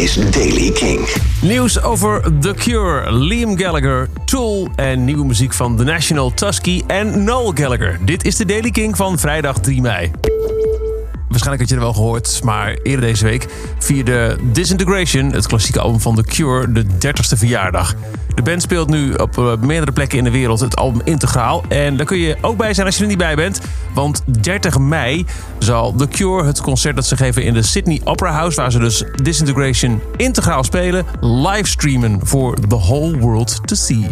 is Daily King. Nieuws over The Cure, Liam Gallagher, Tool en nieuwe muziek van The National, Tusky en Noel Gallagher. Dit is de Daily King van vrijdag 3 mei. Waarschijnlijk had je er wel gehoord, maar eerder deze week vierde Disintegration, het klassieke album van The Cure, de 30ste verjaardag. De band speelt nu op eh, meerdere plekken in de wereld het album integraal. En daar kun je ook bij zijn als je er niet bij bent. Want 30 mei zal The Cure het concert dat ze geven in de Sydney Opera House... waar ze dus Disintegration integraal spelen, livestreamen voor the whole world to see.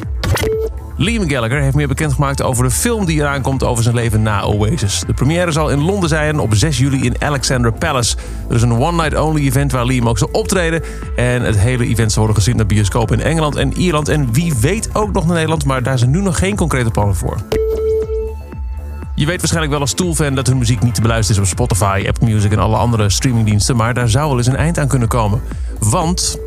Liam Gallagher heeft meer bekendgemaakt over de film die eraan komt over zijn leven na Oasis. De première zal in Londen zijn op 6 juli in Alexandra Palace. Er is een one-night-only event waar Liam ook zal optreden. En het hele event zal worden gezien naar bioscopen in Engeland en Ierland. En wie weet ook nog naar Nederland, maar daar zijn nu nog geen concrete plannen voor. Je weet waarschijnlijk wel als Tool-fan dat hun muziek niet te beluisteren is op Spotify, Apple Music en alle andere streamingdiensten. Maar daar zou wel eens een eind aan kunnen komen. Want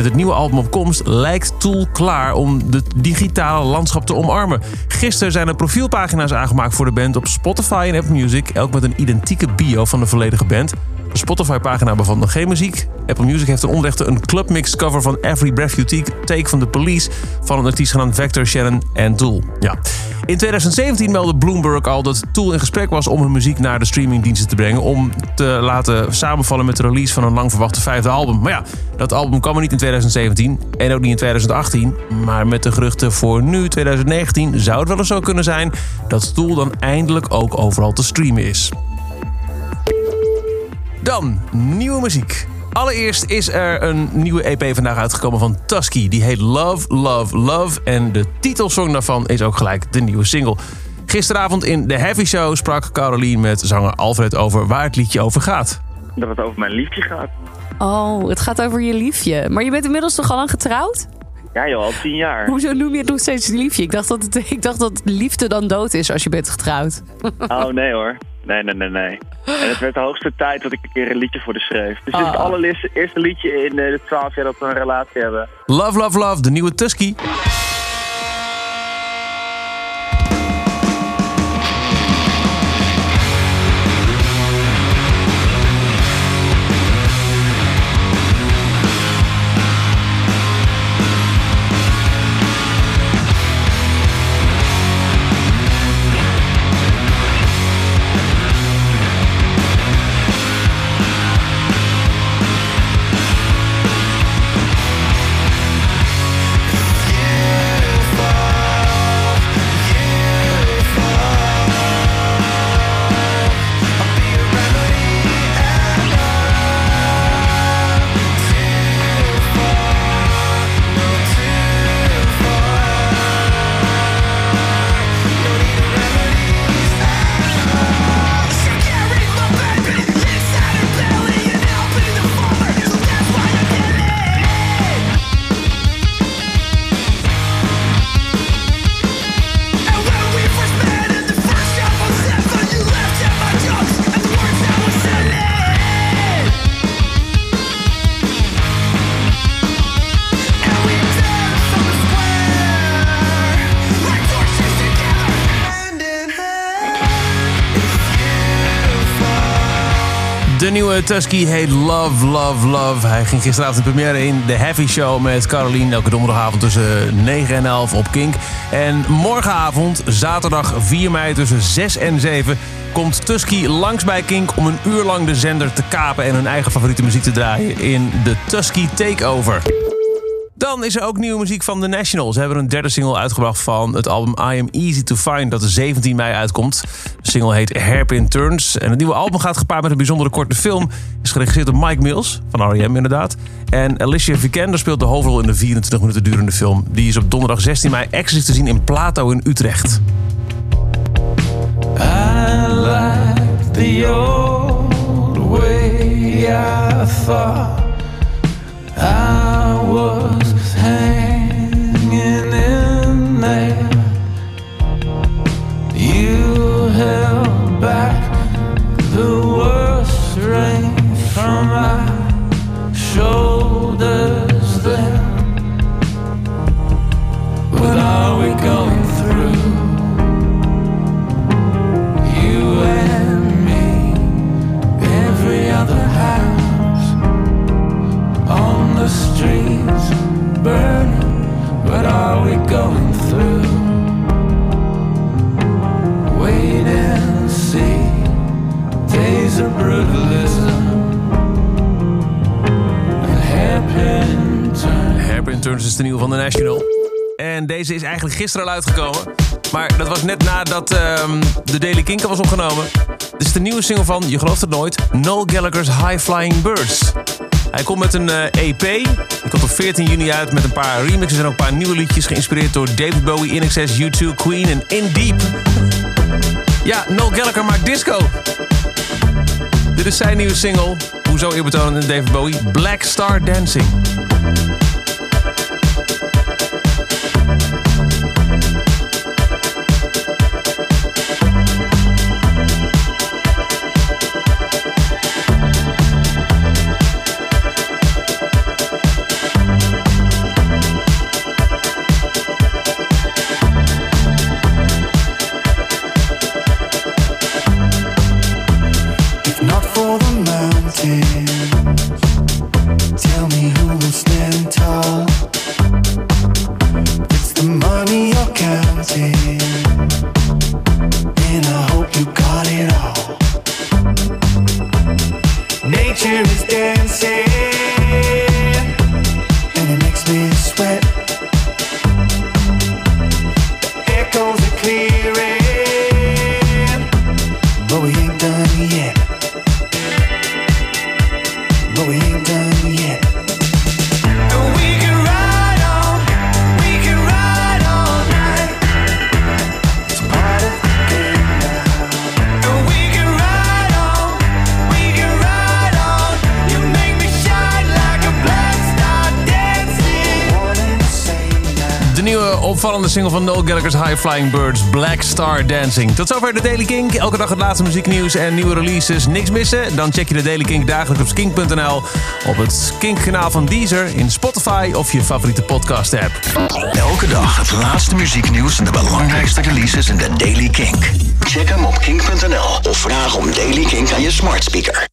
met het nieuwe album op komst lijkt Tool klaar om het digitale landschap te omarmen. Gisteren zijn er profielpagina's aangemaakt voor de band op Spotify en Apple Music, elk met een identieke bio van de volledige band. De Spotify-pagina bevat nog geen muziek. Apple Music heeft een onrechte een clubmix cover van Every Breath You Take van The Police van een artiest genaamd Vector, Shannon en Tool. Ja. In 2017 meldde Bloomberg al dat Tool in gesprek was om hun muziek naar de streamingdiensten te brengen. Om te laten samenvallen met de release van een lang verwachte vijfde album. Maar ja, dat album kwam er niet in 2017 en ook niet in 2018. Maar met de geruchten voor nu, 2019, zou het wel eens zo kunnen zijn dat Tool dan eindelijk ook overal te streamen is. Dan nieuwe muziek. Allereerst is er een nieuwe EP vandaag uitgekomen van Tusky. Die heet Love, Love, Love. En de titelsong daarvan is ook gelijk de nieuwe single. Gisteravond in de Heavy Show sprak Caroline met zanger Alfred over waar het liedje over gaat. Dat het over mijn liefje gaat. Oh, het gaat over je liefje. Maar je bent inmiddels toch al lang getrouwd? Ja joh, al tien jaar. Hoezo noem je het nog steeds liefje? Ik dacht dat, het, ik dacht dat liefde dan dood is als je bent getrouwd. Oh nee hoor. Nee, nee, nee, nee. En het werd de hoogste tijd dat ik een keer een liedje voor de schreef. Dus dit is het Ah. allereerste liedje in eh, de twaalf jaar dat we een relatie hebben. Love, Love, Love, de nieuwe Tusky. Nieuwe Tusky heet Love, Love, Love. Hij ging gisteravond de première in de Heavy Show met Caroline. Elke donderdagavond tussen 9 en 11 op Kink. En morgenavond, zaterdag 4 mei tussen 6 en 7... komt Tusky langs bij Kink om een uur lang de zender te kapen... en hun eigen favoriete muziek te draaien in de Tusky Takeover. Dan is er ook nieuwe muziek van The National. Ze hebben een derde single uitgebracht van het album I Am Easy to Find... dat de 17 mei uitkomt. De single heet Hairpin Turns. En het nieuwe album gaat gepaard met een bijzondere korte film. Is geregisseerd door Mike Mills, van R.E.M. inderdaad. En Alicia Vikander speelt de hoofdrol in de 24 minuten durende film. Die is op donderdag 16 mei exclusief te zien in Plato in Utrecht. Is de nieuwe van The National. En deze is eigenlijk gisteren al uitgekomen. Maar dat was net nadat ehm, de Daily Kink al was opgenomen. Dit is de nieuwe single van, je gelooft het nooit, Noel Gallagher's High Flying Birds. Hij komt met een eh, EP. Die komt op 14 juni uit met een paar remixes en ook een paar nieuwe liedjes. Geïnspireerd door David Bowie, INXS, U2, Queen en In Deep. Ja, Noel Gallagher maakt disco. Dit is zijn nieuwe single. Hoezo eerbetonend in David Bowie? Black Star Dancing. Opvallende single van Noel Gallagher's High Flying Birds, Black Star Dancing. Tot zover de Daily Kink. Elke dag het laatste muzieknieuws en nieuwe releases. Niks missen? Dan check je de Daily Kink dagelijks op skink.nl. Op het Kink-kanaal van Deezer, in Spotify of je favoriete podcast-app. Elke dag het laatste muzieknieuws en de belangrijkste releases in de Daily Kink. Check hem op kink.nl of vraag om Daily Kink aan je smart speaker.